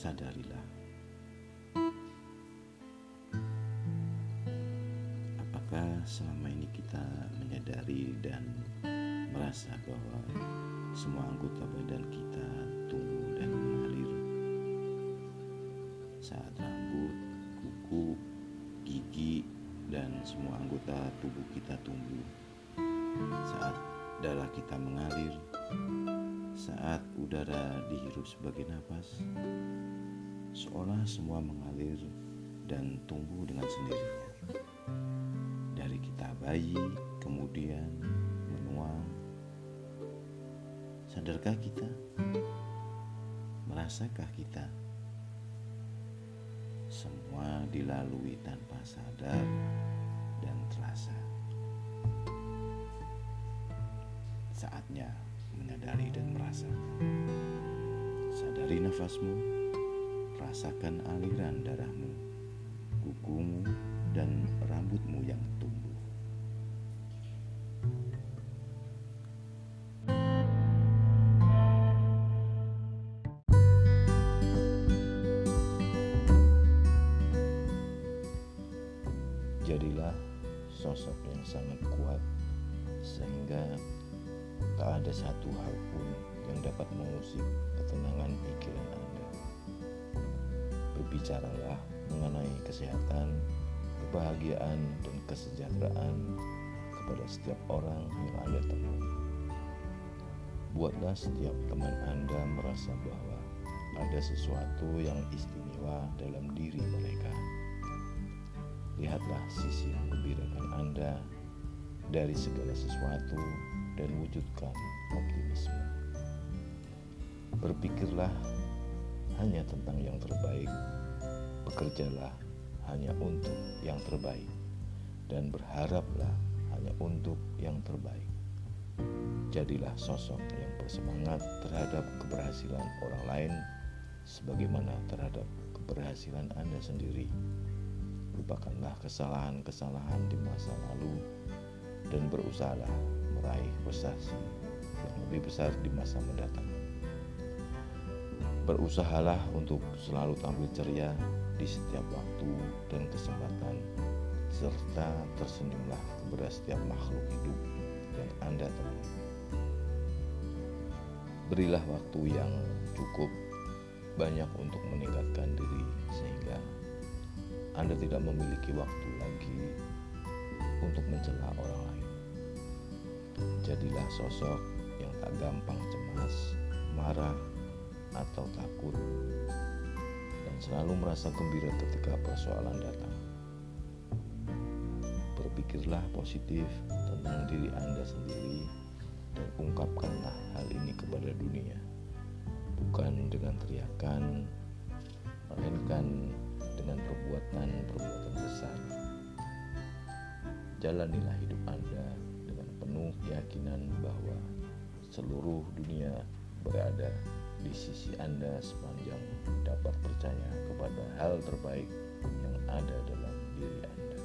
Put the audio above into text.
sadarilah. Apakah selama ini kita menyadari dan merasa bahwa semua anggota badan kita tumbuh dan mengalir? Saat rambut, kuku, gigi, dan semua anggota tubuh kita tumbuh. Saat darah kita mengalir saat udara dihirup sebagai nafas, seolah semua mengalir dan tumbuh dengan sendirinya. Dari kita bayi, kemudian menua. Sadarkah kita? Merasakah kita? Semua dilalui tanpa sadar dan terasa. Saatnya menyadari dan merasakan. Sadari nafasmu, rasakan aliran darahmu, kukumu, dan rambutmu yang tumbuh. Jadilah sosok yang sangat kuat sehingga tak ada satu hal pun yang dapat mengusik ketenangan pikiran Anda. Berbicaralah mengenai kesehatan, kebahagiaan, dan kesejahteraan kepada setiap orang yang Anda temui. Buatlah setiap teman Anda merasa bahwa ada sesuatu yang istimewa dalam diri mereka. Lihatlah sisi menggembirakan Anda dari segala sesuatu dan wujudkan optimisme. Berpikirlah hanya tentang yang terbaik, bekerjalah hanya untuk yang terbaik, dan berharaplah hanya untuk yang terbaik. Jadilah sosok yang bersemangat terhadap keberhasilan orang lain, sebagaimana terhadap keberhasilan Anda sendiri. Lupakanlah kesalahan-kesalahan di masa lalu dan berusahalah meraih prestasi yang lebih besar di masa mendatang. Berusahalah untuk selalu tampil ceria di setiap waktu dan kesempatan, serta tersenyumlah kepada setiap makhluk hidup yang Anda temui. Berilah waktu yang cukup banyak untuk meningkatkan diri sehingga Anda tidak memiliki waktu lagi untuk mencela orang lain. Jadilah sosok yang tak gampang cemas, marah, atau takut, dan selalu merasa gembira ketika persoalan datang. Berpikirlah positif tentang diri Anda sendiri dan ungkapkanlah hal ini kepada dunia, bukan dengan teriakan, melainkan dengan besar. Jalanilah hidup Anda dengan penuh keyakinan bahwa seluruh dunia berada di sisi Anda sepanjang dapat percaya kepada hal terbaik yang ada dalam diri Anda.